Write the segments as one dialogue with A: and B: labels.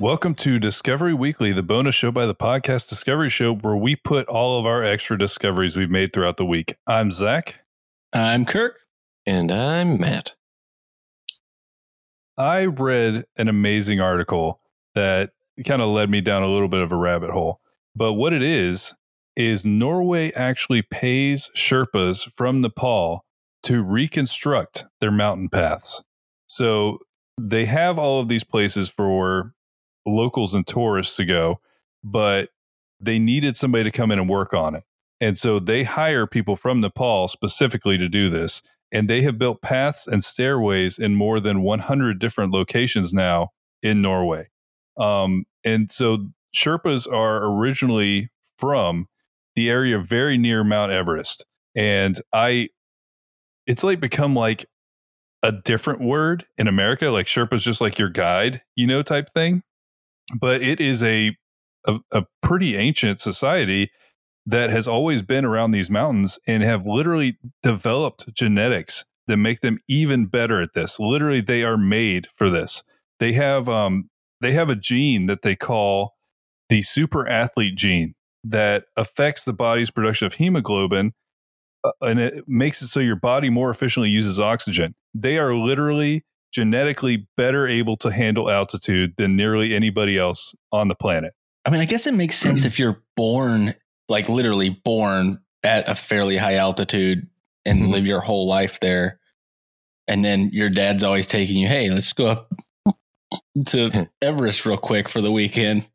A: Discovery Weekly.
B: Welcome to Discovery Weekly, the bonus show by the podcast Discovery Show, where we put all of our extra discoveries we've made throughout the week. I'm Zach.
C: I'm Kirk.
D: And I'm Matt.
B: I read an amazing article that kind of led me down a little bit of a rabbit hole. But what it is, is Norway actually pays Sherpas from Nepal to reconstruct their mountain paths. So they have all of these places for locals and tourists to go, but they needed somebody to come in and work on it. And so they hire people from Nepal specifically to do this. And they have built paths and stairways in more than 100 different locations now in Norway. Um, and so Sherpas are originally from the area very near Mount Everest. And I, it's like become like a different word in America. Like Sherpa's just like your guide, you know, type thing. But it is a, a, a pretty ancient society that has always been around these mountains and have literally developed genetics that make them even better at this. Literally, they are made for this. They have um they have a gene that they call the super athlete gene that affects the body's production of hemoglobin uh, and it makes it so your body more efficiently uses oxygen. They are literally genetically better able to handle altitude than nearly anybody else on the planet.
C: I mean, I guess it makes sense if you're born, like literally born at a fairly high altitude and
B: Mhm.
C: live your whole life there. And then your dad's always taking you, hey, let's go up to Everest real quick for the weekend.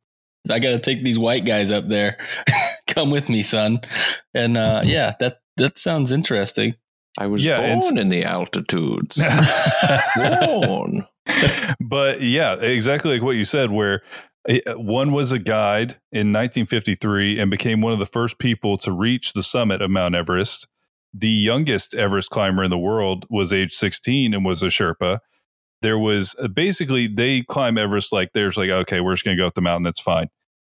C: I got to take these white guys up there. Come with me, son. And uh, yeah, that that sounds interesting.
D: I was
B: Yeah,
D: born in the altitudes. born.
B: but yeah, exactly like what you said, where uh, one was a guide in 1953 and became one of the first people to reach the summit of Mount Everest. The youngest Everest climber in the world was age 16 and was a Sherpa. There was uh, basically they climb Everest like there's like okay we're just gonna go up the mountain that's fine,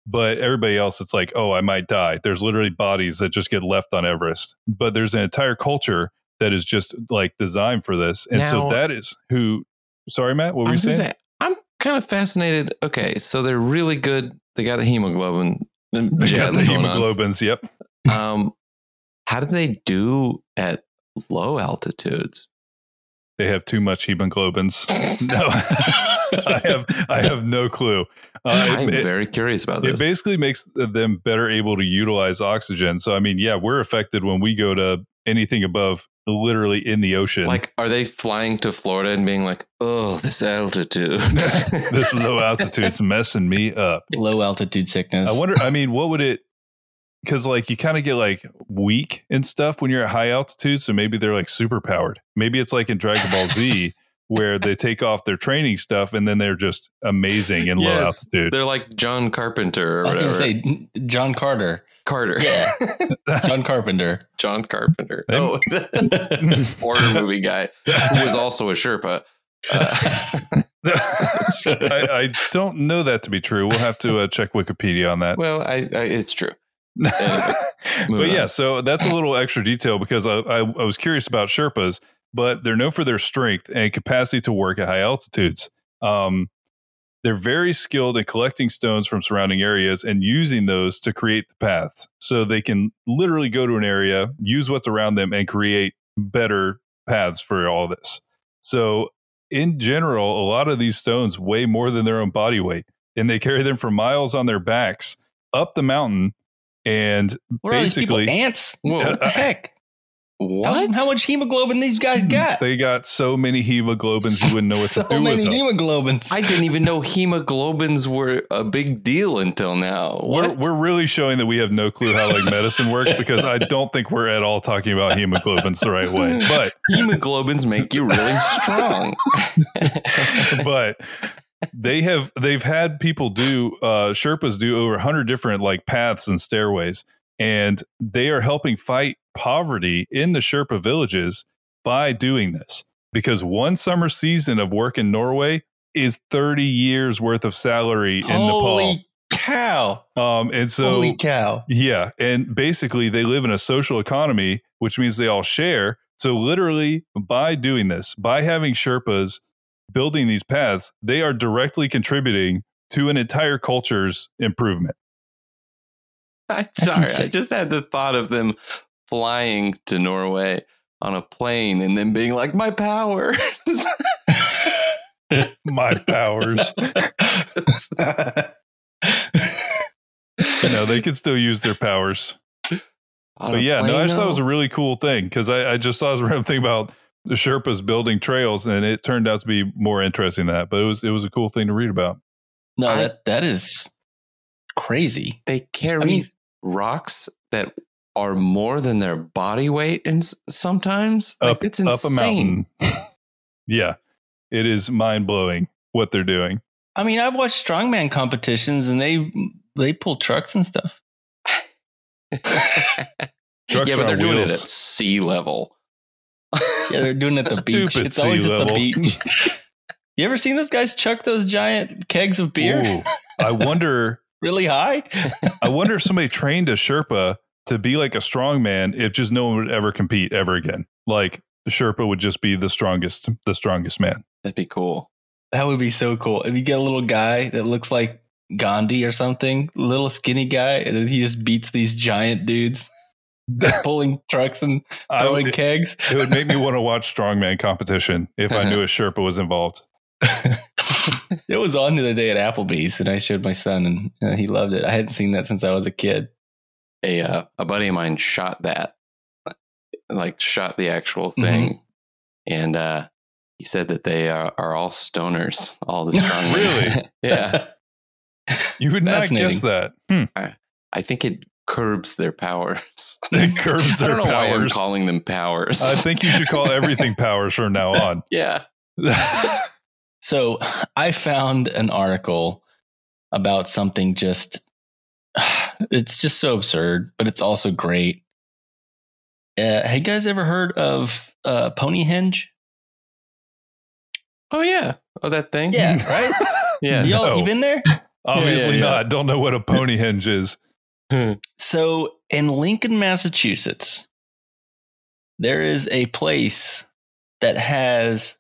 B: but everybody else it's like oh I might die. There's literally bodies that just get left on Everest, but there's an entire culture that is just like designed for this, and so that is who. Sorry, Matt, what were
D: I'm
B: you saying?
D: Say, I'm kind of fascinated. Okay, so they're really good. They got the hemoglobin. The
B: They got the
D: going on.
B: hemoglobins. Yep.
D: Um, how do they do at low altitudes?
B: They have too much hemoglobins. No, I have I have no clue. Uh,
D: I'm
B: it,
D: very curious about this.
B: it basically makes them better able to utilize oxygen. So I mean, yeah, we're affected when we go to anything above literally in the ocean.
D: Like, are they flying to Florida and being like, "Oh, this altitude"?
B: this low altitude's messing me up.
C: Low altitude sickness.
B: I wonder. I mean, what would it? Because like you kind of get like weak and stuff when you're at high altitude. So maybe they're like super powered. Maybe it's like in Dragon Ball Z where they take off their training stuff and then they're just amazing in low altitude.
D: They're like John Carpenter or
C: I was
D: whatever.
C: going to say John Carter.
D: Carter.
C: Yeah. John Carpenter.
D: John Carpenter.
B: They-
D: Oh, the horror movie guy who was also a Sherpa. Uh,
B: I, I don't know that to be true. We'll have to uh, check Wikipedia on that.
D: well, I, I it's true. Anyway,
B: but
D: moving
B: yeah,
D: on.
B: so that's a little extra detail because I, I, I was curious about Sherpas, but they're known for their strength and capacity to work at high altitudes. Um, they're very skilled in collecting stones from surrounding areas and using those to create the paths. So they can literally go to an area, use what's around them, and create better paths for all this. So, in general, a lot of these stones weigh more than their own body weight, and they carry them for miles on their backs up the mountain. And
C: What are these people?
B: basically,
C: Ants? What the heck? How,
D: what?
C: how much hemoglobin these guys got?
B: they got so many hemoglobins, you wouldn't know what
C: so
B: to do
C: many
B: with them.
C: hemoglobins.
D: I didn't even know hemoglobins were a big deal until now.
B: We're, we're really showing that we have no clue how like medicine works because I don't think we're at all talking about hemoglobins the right way. But
D: Hemoglobins make you really strong.
B: but they have they've had people do uh Sherpas do over 100 different like paths and stairways and they are helping fight poverty in the Sherpa villages by doing this because one summer season of work in Norway is 30 years worth of salary in
C: Holy cow.
B: Nepal. Um and so
C: Holy cow.
B: yeah, and basically they live in a social economy, which means they all share. So literally by doing this, by having Sherpas building these paths, they are directly contributing to an entire culture's improvement.
D: I'm sorry, I
C: insane.
D: just had the thought of them flying to Norway on a plane and then being like, "My powers."
B: My powers. you know, they can still use their powers.
D: On
B: But yeah, no, I just thought it was a really cool thing because I, I just saw this random thing about the Sherpas building trails, and it turned out to be more interesting than that. But it was it was a cool thing to read about.
C: no,
D: I-
C: that that is crazy.
D: they carry
C: I mean-
D: rocks that are more than their body weight, and s- sometimes like,
B: Up
D: it's
B: up a
D: insane.
B: mountain. yeah, it is mind blowing what they're doing.
C: I mean, I've watched strongman competitions and they they pull trucks and stuff.
B: Trucks
D: yeah, but they're doing it at sea level.
C: Yeah, they're doing it at the beach.
B: Stupid
C: It's always
B: sea
C: at the beach. you ever seen those guys chuck those giant kegs of beer
B: Ooh, I wonder.
C: really high?
B: I wonder if somebody trained a Sherpa to be like a strong man if just no one would ever compete ever again. Like Sherpa would just be the strongest, the strongest man.
D: That'd be cool.
C: That would be so cool. If you get a little guy that looks like Gandhi or something, little skinny guy, and then he just beats these giant dudes pulling trucks and throwing
B: would,
C: kegs.
B: it would make me want to watch strongman competition if I knew a Sherpa was involved.
C: it was on the other day at Applebee's, and I showed my son, and uh, he loved it. I hadn't seen that since I was a kid.
D: A uh, a buddy of mine shot that, like shot the actual
C: Mm-hmm.
D: thing, and uh, he said that they are, are all stoners, all the strong.
B: Really?
D: yeah.
B: You would not guess that. Hmm.
D: I think it curbs their powers.
B: It curbs
D: I
B: their
D: don't know why I'm
B: powers.
D: calling them powers.
B: I think you should call everything powers from now on.
D: yeah.
C: So I found an article about something just, it's just so absurd, but it's also great. Uh, have you guys ever heard of uh, Ponyhenge?
D: Oh yeah. Oh that thing.
C: Yeah, right?
D: Yeah.
C: Y'all,
B: No.
C: you been there?
B: Obviously
D: yeah, yeah.
B: not. Don't know what a Ponyhenge is.
C: So in Lincoln, Massachusetts, there is a place that has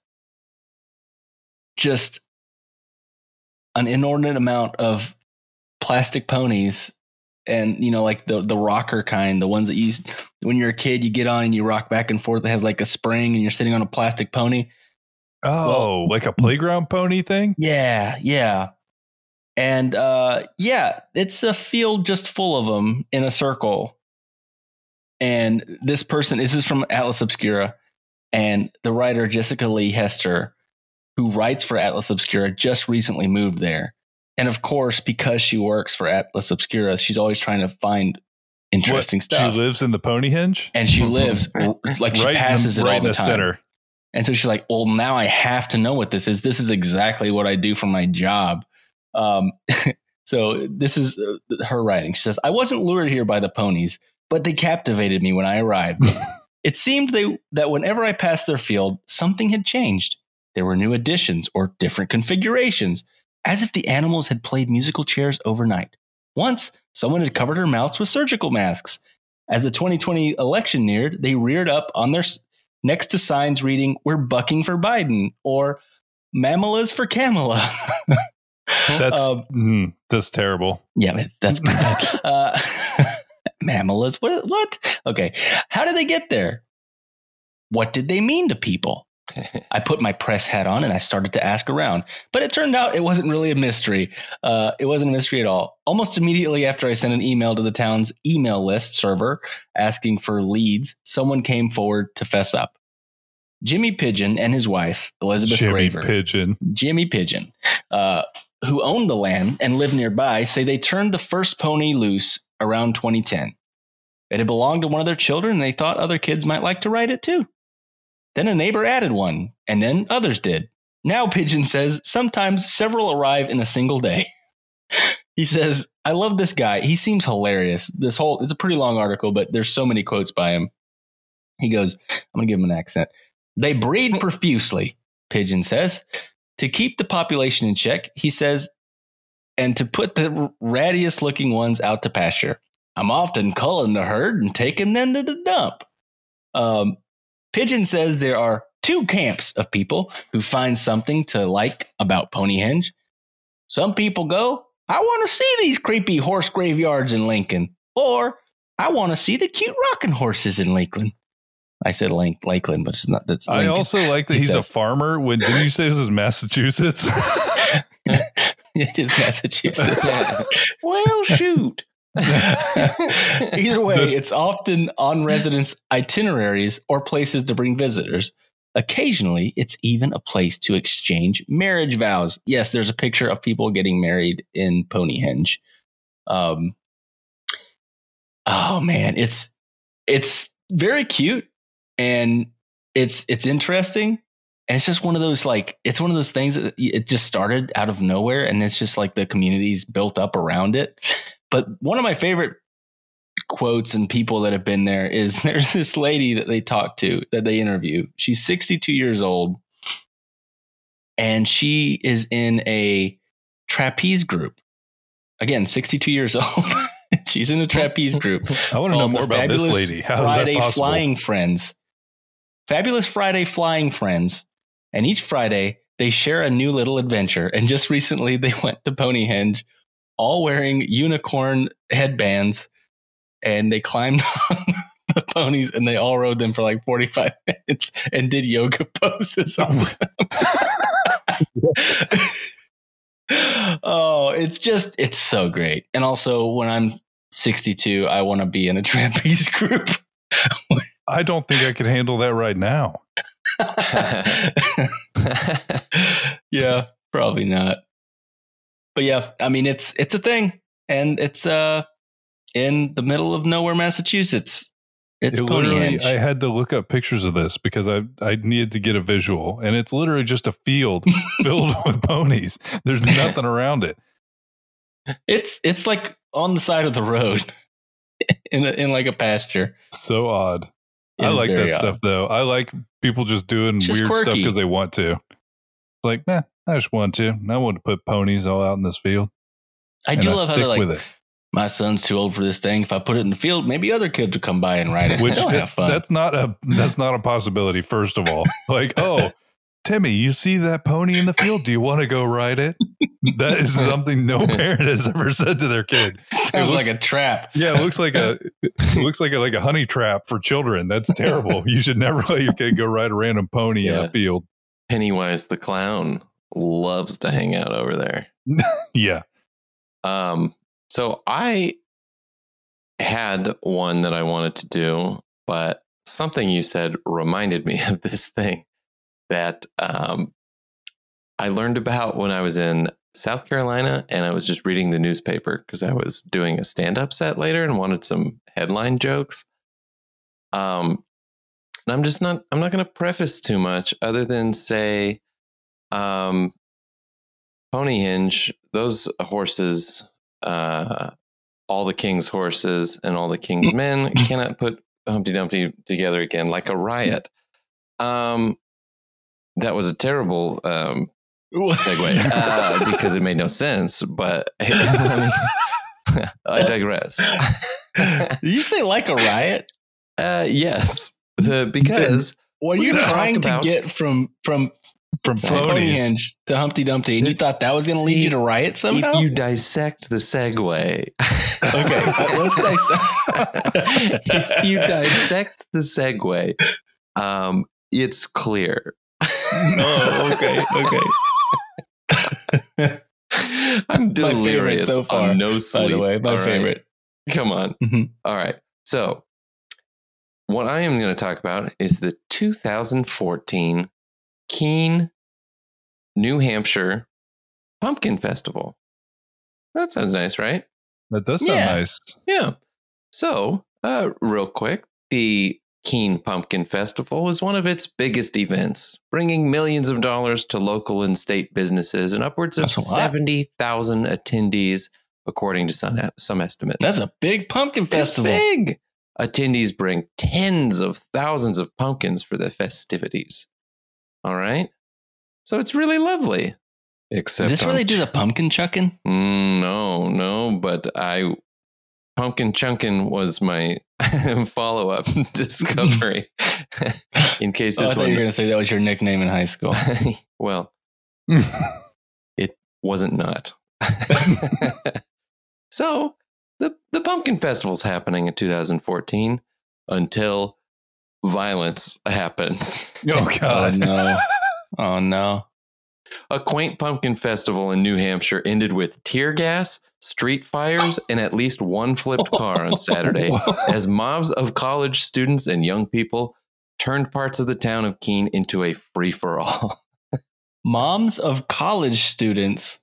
C: just an inordinate amount of plastic ponies and you know like the the rocker kind the ones that you when you're a kid you get on and you rock back and forth it has like a spring and you're sitting on a plastic pony
B: Oh, like a playground pony thing?
C: yeah, yeah. And uh yeah, it's a field just full of them in a circle. And this person, this is from Atlas Obscura, and the writer Jessica Leigh Hester, who writes for Atlas Obscura, just recently moved there. And of course, because she works for Atlas Obscura, she's always trying to find interesting
B: What,
C: stuff.
B: She lives in the Ponyhenge?
C: and she lives like she
B: right
C: passes
B: in,
C: it
B: right
C: all the,
B: the
C: time.
B: center.
C: And so she's like, well, now I have to know what this is. This is exactly what I do for my job. Um, so this is uh, her writing. She says, I wasn't lured here by the ponies, but they captivated me when I arrived. it seemed they, that whenever I passed their field, something had changed. There were new additions or different configurations, as if the animals had played musical chairs overnight. Once, someone had covered her mouths with surgical masks. As the 2020 election neared, they reared up on their next to signs reading, We're bucking for Biden or Mamelas for Kamala.
B: That's
C: Um,
B: mm, that's terrible.
C: yeah, that's bad. uh, Mamelas. What? What? Okay. How did they get there? What did they mean to people? I put my press hat on and I started to ask around, but it turned out it wasn't really a mystery. Uh, it wasn't a mystery at all. Almost immediately after I sent an email to the town's email list server asking for leads, someone came forward to fess up. Jimmy Pigeon and his wife, Elizabeth
B: Jimmy
C: Graver,
B: Pigeon.
C: Jimmy Pigeon, uh, who owned the land and lived nearby, say they turned the first pony loose around 2010. It had belonged to one of their children, and they thought other kids might like to ride it too. Then a neighbor added one, and then others did. Now, Pigeon says sometimes several arrive in a single day. he says, I love this guy. He seems hilarious. This whole, it's a pretty long article, but there's so many quotes by him. He goes, I'm going to give him an accent. They breed profusely, Pigeon says. To keep the population in check, he says, and to put the rattiest looking ones out to pasture. I'm often culling the herd and taking them to the dump. Um, Pigeon says there are two camps of people who find something to like about Ponyhenge. Some people go, I want to see these creepy horse graveyards in Lincoln, or I want to see the cute rocking horses in Lakeland. I said Link, Lakeland, but it's not. That's
B: I also like that
C: he
B: he's
C: says.
B: a farmer. When did you say this is Massachusetts?
C: it is Massachusetts.
D: well, shoot.
C: Either way, it's often on residents' itineraries or places to bring visitors. Occasionally, it's even a place to exchange marriage vows. Yes, there's a picture of people getting married in Ponyhenge. Um, oh man, it's it's very cute and it's it's interesting and it's just one of those like it's one of those things that it just started out of nowhere and it's just like the community's built up around it but one of my favorite quotes and people that have been there is there's this lady that they talk to that they interview she's 62 years old and she is in a trapeze group again 62 years old she's in a trapeze group
B: I want to know more about this lady. How is
C: Friday
B: that possible?
C: Flying Friends. Fabulous Friday Flying Friends. And each Friday, they share a new little adventure. And just recently, they went to Ponyhenge, all wearing unicorn headbands. And they climbed on the ponies and they all rode them for like 45 minutes and did yoga poses on oh them. oh, it's just, it's so great. And also, when I'm 62, I want to be in a trapeze group.
B: I don't think I could handle that right now.
C: yeah, probably not. But yeah, I mean it's it's a thing, and it's uh in the middle of nowhere, Massachusetts. It's
B: It
C: Ponyhenge.
B: I had to look up pictures of this because I I needed to get a visual, and it's literally just a field filled with ponies. There's nothing around it.
C: it's it's like on the side of the road, in a, in like a pasture.
B: So odd.
C: It
B: I like that
C: odd.
B: stuff though. I like people just doing
C: just
B: weird stuff because they want to. It's like, man, I just want to. I want to put ponies all out in this field.
C: I
B: and
C: do
B: I
C: love how
B: stick
C: they're like,
B: with it.
C: my son's too old for this thing. If I put it in the field, maybe other kids will come by and ride it.
B: Which
C: They'll have fun.
B: that's not a that's not a possibility. First of all, like, oh, Timmy, you see that pony in the field? Do you want to go ride it? That is something no parent has ever said to their kid.
C: Sounds
B: looks-
C: like a trap.
B: Yeah, it looks like a it looks like a like a honey trap for children. That's terrible. You should never let your kid go ride a random pony in a field.
D: Pennywise the clown loves to hang out over there.
B: Yeah.
D: Um, so I had one that I wanted to do, but something you said reminded me of this thing that um, I learned about when I was in South Carolina and I was just reading the newspaper because I was doing a stand up set later and wanted some headline jokes. Um, and I'm just not, I'm not going to preface too much other than say, um, Ponyhenge, those horses, uh, all the king's horses and all the king's men cannot put Humpty Dumpty together again like a riot. Um, that was a terrible um, segue uh, because it made no sense. But I, mean, I digress.
C: Did you say like a riot?
D: Uh, yes, the, because
C: What are you trying to
D: about-
C: get from from
B: From
C: from
B: ponies.
C: Ponyhenge to Humpty Dumpty, and you thought that was going to lead you to riot somehow?
D: if you dissect the segue,
C: okay, uh, let's dissect.
D: if you dissect the segue, um, it's clear.
C: oh, okay, okay.
D: I'm delirious
C: so far,
D: on no
C: By the way, my
D: all right?
C: favorite.
D: Come on.
C: Mhm.
D: All right. So, what I am going to talk about is the 2014 Keene, New Hampshire Pumpkin Festival. That sounds nice, right?
B: That does sound
C: Yeah.
B: nice.
D: Yeah. So, uh, real quick, the Keene Pumpkin Festival is one of its biggest events, bringing millions of dollars to local and state businesses and upwards of
C: That's a
D: 70,000 attendees, according to some, some estimates.
C: That's a big pumpkin
D: It's
C: festival.
D: big. Attendees bring tens of thousands of pumpkins for the festivities. All right. So it's really lovely. Except
C: Is this where
D: on
C: they do the pumpkin chucking?
D: Mm, no, no, but I pumpkin chunkin was my follow up discovery. in case
C: Oh, I
D: this
C: thought you were going to say that was your nickname in high school.
D: well, it wasn't not. so the the pumpkin festival's happening in 2014 until violence happens.
B: oh
C: oh
B: God.
C: no! Oh no!
D: A quaint pumpkin festival in New Hampshire ended with tear gas, street fires, and at least one flipped car on Saturday as mobs of college students and young people turned parts of the town of Keene into a free for all.
C: Moms of college students.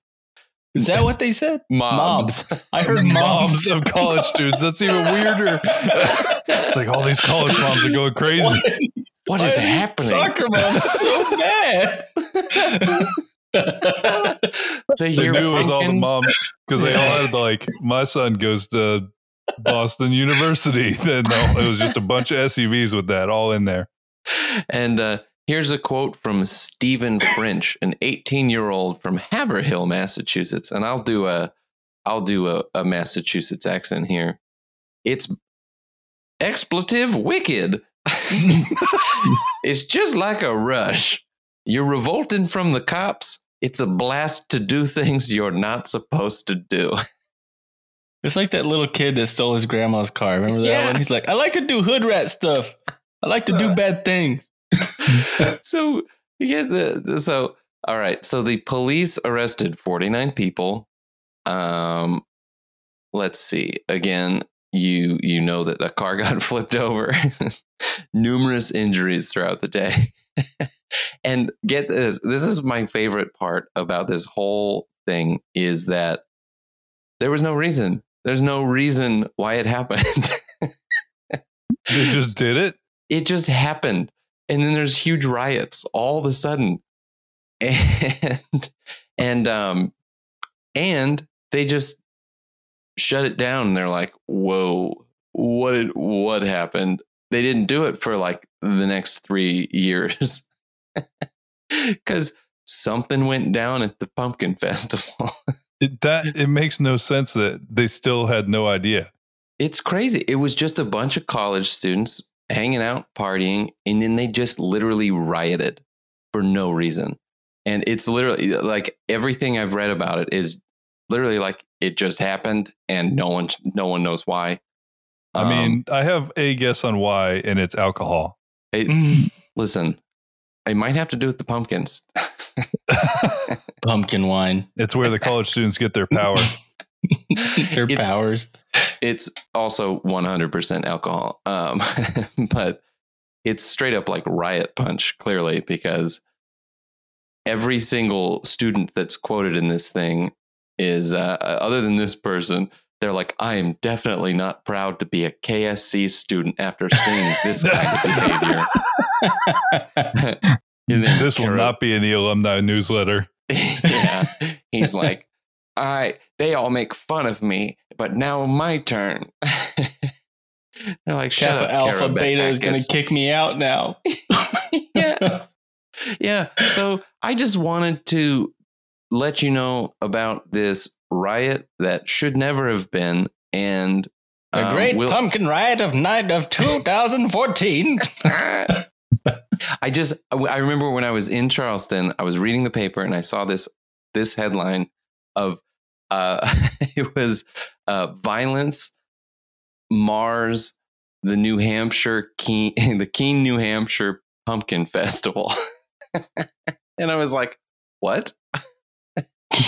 C: Is that what they said?
D: Mobs.
C: I heard moms.
B: moms of college students. That's even weirder. It's like all these college moms are going crazy.
D: What
C: Why
D: is happening?
C: Soccer moms so bad.
B: They
D: hear
B: knew it was all the moms because they all had like my son goes to Boston University. Then no, it was just a bunch of SUVs with that all in there.
D: And uh, here's a quote from Stephen French, an 18 year old from Haverhill, Massachusetts. And I'll do a I'll do a, a Massachusetts accent here. It's expletive wicked. it's just like a rush. You're revolting from the cops. It's a blast to do things you're not supposed to do.
C: It's like that little kid that stole his grandma's car. Remember that
D: Yeah.
C: one? He's like, I like to do hood rat stuff. I like to do bad things.
D: so you get the, the- so all right. So the police arrested 49 people. Um let's see. Again you you know that a car got flipped over. Numerous injuries throughout the day. And get this this is my favorite part about this whole thing is that there was no reason. There's no reason why it happened.
B: They just did it.
D: it just happened and then there's huge riots all of a sudden and and um and they just shut it down and they're like whoa what did, what happened they didn't do it for like the next three years because something went down at the pumpkin festival
B: it. That it makes no sense that they still had no idea.
D: It's crazy. It was just a bunch of college students hanging out, partying, and then they just literally rioted for no reason. And it's literally like everything I've read about it is literally like it just happened and no one no one knows why.
B: I
D: Um,
B: mean, I have a guess on why, and it's alcohol.
D: it- listen, I might have to do with the pumpkins.
C: Pumpkin wine.
B: It's where the college students get their power.
C: Their
D: It's-
C: powers.
D: It's also 100% alcohol um, but it's straight up like riot punch clearly because every single student that's quoted in this thing is uh, other than this person they're like i am definitely not proud to be a ksc student after seeing this kind of behavior His name is
B: this will not be in the alumni newsletter.
D: yeah. He's like, I they all make fun of me, but now my turn. They're like, shut
C: Kappa
D: up,
C: Alpha Beta is going to kick me out now.
D: yeah. Yeah. So I just wanted to let you know about this riot that should never have been. And
C: The
D: um,
C: Great
D: we'll-
C: Pumpkin Riot of Night of 2014.
D: I just I remember when I was in Charleston, I was reading the paper and I saw this this headline of uh it was uh violence Mars the New Hampshire Keene the King New Hampshire Pumpkin Festival. and I was like, "What?"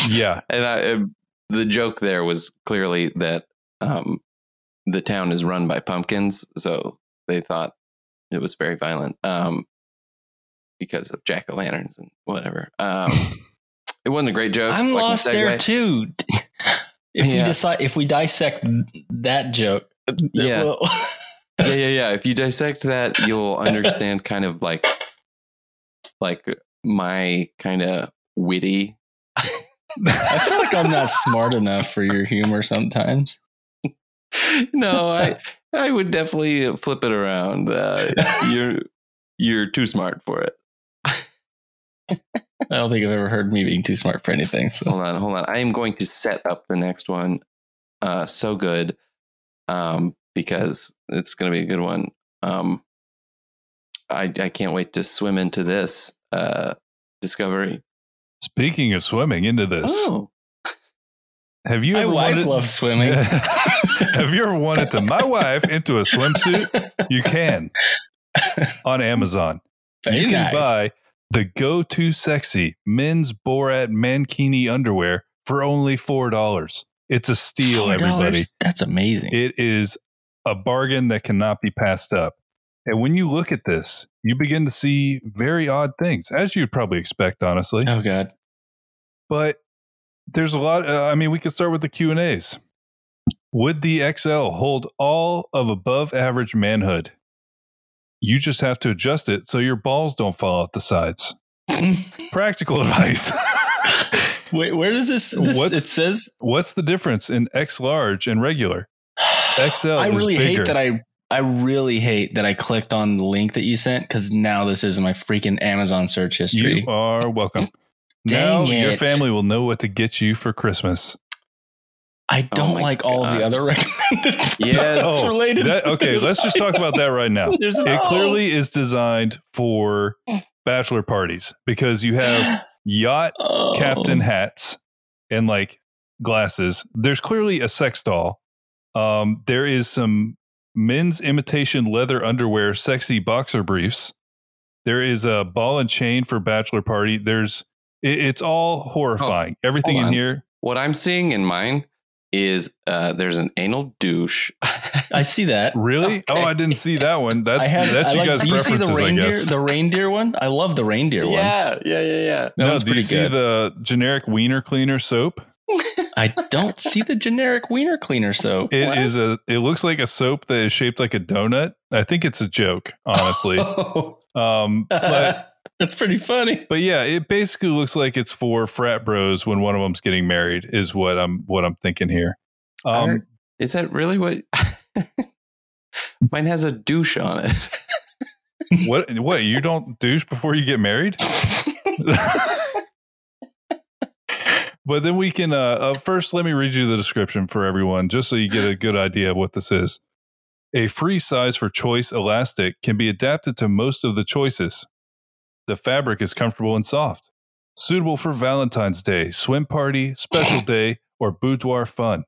B: Yeah.
D: And I the joke there was clearly that um the town is run by pumpkins, so they thought it was very violent um, because of jack o' lanterns and whatever. Um, it wasn't a great joke.
C: I'm
D: like
C: lost there too. If we
D: Yeah.
C: decide, if we dissect that joke,
D: Yeah.
C: well,
D: yeah, yeah, yeah. If you dissect that, you'll understand kind of like like my kind of witty.
C: I feel like I'm not smart enough for your humor sometimes.
D: no, I I would definitely flip it around. Uh, you're you're too smart for it.
C: I don't think I've ever heard me being too smart for anything. So
D: Hold on, hold on. I am going to set up the next one. Uh, so good. um, because it's going to be a good one. Um, I I can't wait to swim into this uh, discovery.
B: Speaking of swimming into this,
D: Oh,
B: have you
C: My
B: ever
C: wife
B: wanted,
C: loves swimming.
B: have you ever wanted to my wife into a swimsuit? You can on Amazon.
C: Very
B: you can buy the go to sexy men's Borat Mankini underwear for only $4. It's a steal,
C: $4?
B: everybody.
C: That's amazing.
B: It is a bargain that cannot be passed up. And when you look at this, you begin to see very odd things, as you'd probably expect, honestly.
C: oh God.
B: But there's a lot. Uh, I mean, we could start with the Q and A's. Would the XL hold all of above average manhood? You just have to adjust it so your balls don't fall out the sides. Practical advice.
C: Wait, where does this? this
B: What's-
C: it says
B: What's the difference in X large and regular? XL
C: I really hate that I. I really hate that I clicked on the link that you sent because now this is my freaking Amazon search history.
B: You are welcome. now
C: Dang
B: your family will know what to get you for Christmas.
C: I don't
D: Oh my
C: like all of the other recommended
D: Yes.
C: products
B: Oh,
C: related.
B: That- okay, let's just talk about that right now.
D: there's
B: It
C: No.
B: clearly is designed for bachelor parties because you have yacht
C: Oh.
B: captain hats and like glasses. There's clearly a sex doll. Um, there is some men's imitation leather underwear, sexy boxer briefs. There is a ball and chain for bachelor party. There's it, it's all horrifying. Everything in here.
D: what I'm seeing in mine is uh, there's an anal douche.
C: I see that.
B: Really?
D: Okay.
B: Oh, I didn't see that one. That's
C: I have.
B: that's
C: I
B: you
C: like,
B: guys'
C: do you see
B: preferences,
C: the
B: I
C: reindeer?
B: guess.
C: The reindeer one. I love the reindeer one.
D: yeah, yeah, yeah, yeah.
C: That
B: no, do you
C: pretty
B: see
C: good.
B: the generic wiener cleaner soap?
C: I don't see the generic wiener cleaner soap.
B: It
D: What?
B: is a. It looks like a soap that is shaped like a donut. I think it's a joke, honestly. um, but
C: That's pretty funny.
B: but yeah, it basically looks like it's for frat bros when one of them's getting married. Is what I'm what I'm thinking here. Um,
D: Are- Is that really what? mine has a douche on it.
B: what what you don't douche before you get married? but then we can. Uh, uh, first, let me read you the description for everyone, just so you get a good idea of what this is. A free size for choice elastic can be adapted to most of the choices. The fabric is comfortable and soft, suitable for Valentine's Day, swim party, special day, or boudoir fun.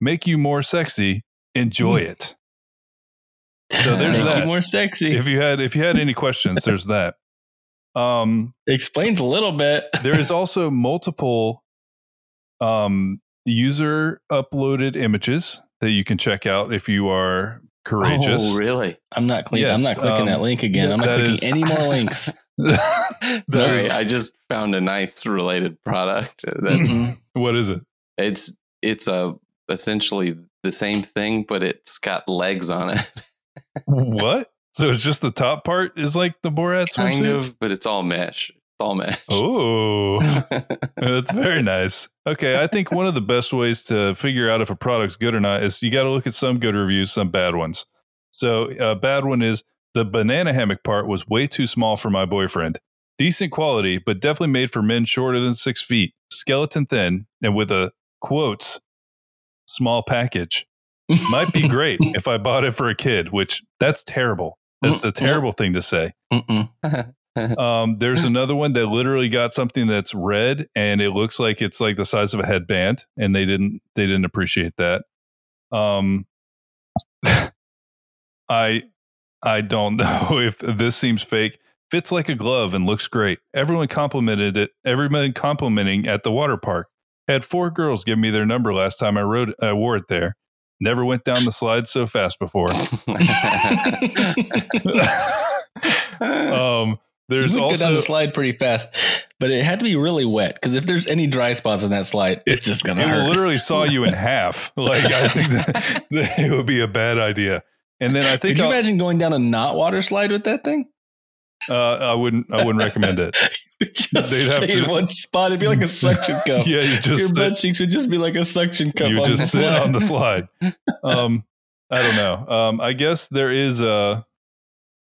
B: Make you more sexy. Enjoy it. So there's
C: Make
B: that.
C: you more sexy.
B: If you had if you had any questions, there's that. Um,
C: Explains a little bit.
B: there is also multiple um, user uploaded images that you can check out if you are courageous.
D: Oh, really?
C: I'm not clean. I'm not clicking
B: um,
C: that link again. I'm not clicking
B: is-
C: any more links.
D: Sorry,
B: is-
D: I just found a nice related product. That
C: Mhm.
B: what is it?
D: it's it's a essentially the same thing, but it's got legs on it,
B: What? So it's just the top part is like the Borat
D: kind
B: swimsuit?
D: of, but it's all mesh. It's all mesh.
B: Oh, that's very nice. Okay, I think one of the best ways to figure out if a product's good or not is you got to look at some good reviews, some bad ones. So, a bad one is the banana hammock part was way too small for my boyfriend. Decent quality, but definitely made for men shorter than six feet, skeleton thin, and with a quotes small package. Might be great if I bought it for a kid, which that's terrible. That's a terrible thing to say. Um, there's another one that literally got something that's red and it looks like it's like the size of a headband, and they didn't they didn't appreciate that. Um, I I don't know if this seems fake. Fits like a glove and looks great. Everyone complimented it. Everyone complimenting at the water park. Had four girls give me their number last time I rode I wore it there. Never went down the slide so fast before. um, there's
C: you would go down the slide pretty fast, but it had to be really wet because if there's any dry spots in that slide, it's just gonna
B: it
C: hurt.
B: literally saw you in half. Like I think that, that it would be a bad idea. And then I think
C: Could you
B: I'll-
C: imagine going down a not water slide with that thing?
B: uh, I wouldn't. I wouldn't recommend it.
C: just
B: They'd have
C: stay in one spot. It'd be like a suction cup.
B: Yeah, you
C: Your
B: just sit,
C: butt cheeks would just be like a suction cup.
B: you just sit
C: slide.
B: on the slide. Um, I don't know. Um, I guess there is a.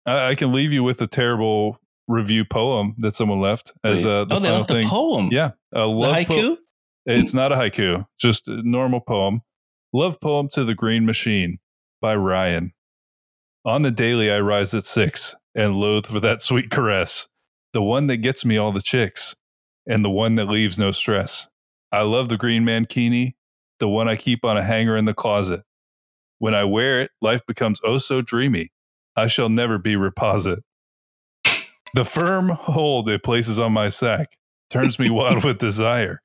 B: I, I can leave you with a terrible review poem that someone left as uh, the
C: Oh, they
B: final
C: left
B: thing.
C: a poem.
B: Yeah, a love po-
C: haiku.
B: It's not a haiku, just a normal poem. Love Poem to the Green Machine by Ryan. On the daily, I rise at six and loathe for that sweet caress, the one that gets me all the chicks, and the one that leaves no stress. I love the green mankini, the one I keep on a hanger in the closet. When I wear it, life becomes oh so dreamy. I shall never be reposit. The firm hold it places on my sack turns me wild with desire.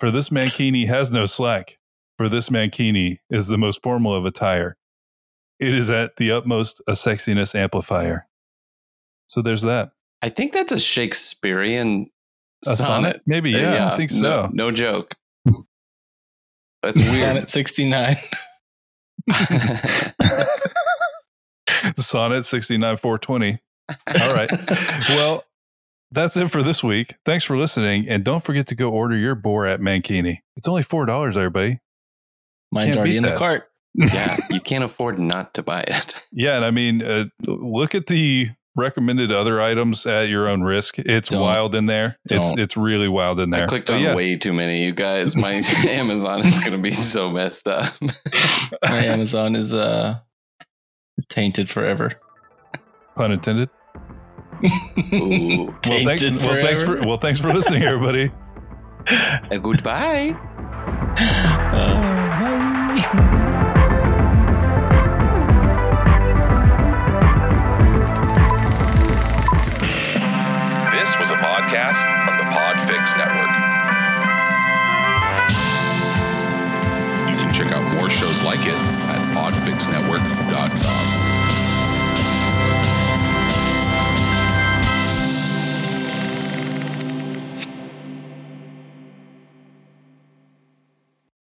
B: For this mankini has no slack. For this mankini is the most formal of attire. It is at the utmost a sexiness amplifier. So there's that.
D: I think that's a Shakespearean
B: A
D: sonnet.
B: Maybe, yeah, I think so.
D: No, no joke. That's weird.
C: Sonnet 69.
B: Sonnet 69 420. All right. well, that's it for this week. Thanks for listening. And don't forget to go order your Borat Mankini. It's only $4, everybody.
C: Mine's
B: Can't
C: already in
B: that.
C: the cart.
D: Yeah, you can't afford not to buy it.
B: Yeah. And I mean, uh, look at the recommended other items at your own risk. It's
C: Don't.
B: wild in there. It's
C: Don't.
B: it's really wild in there.
D: I clicked
B: But
D: on
B: yeah,
D: way too many, you guys. My Amazon is going to be so messed up.
C: My Amazon is uh tainted forever.
B: pun intended.
D: Ooh.
B: Well, thanks,
C: Tainted
B: well, thanks for well, thanks for listening, everybody.
D: Uh, goodbye.
A: This Network. You can check out more shows like it at podfixnetwork.com.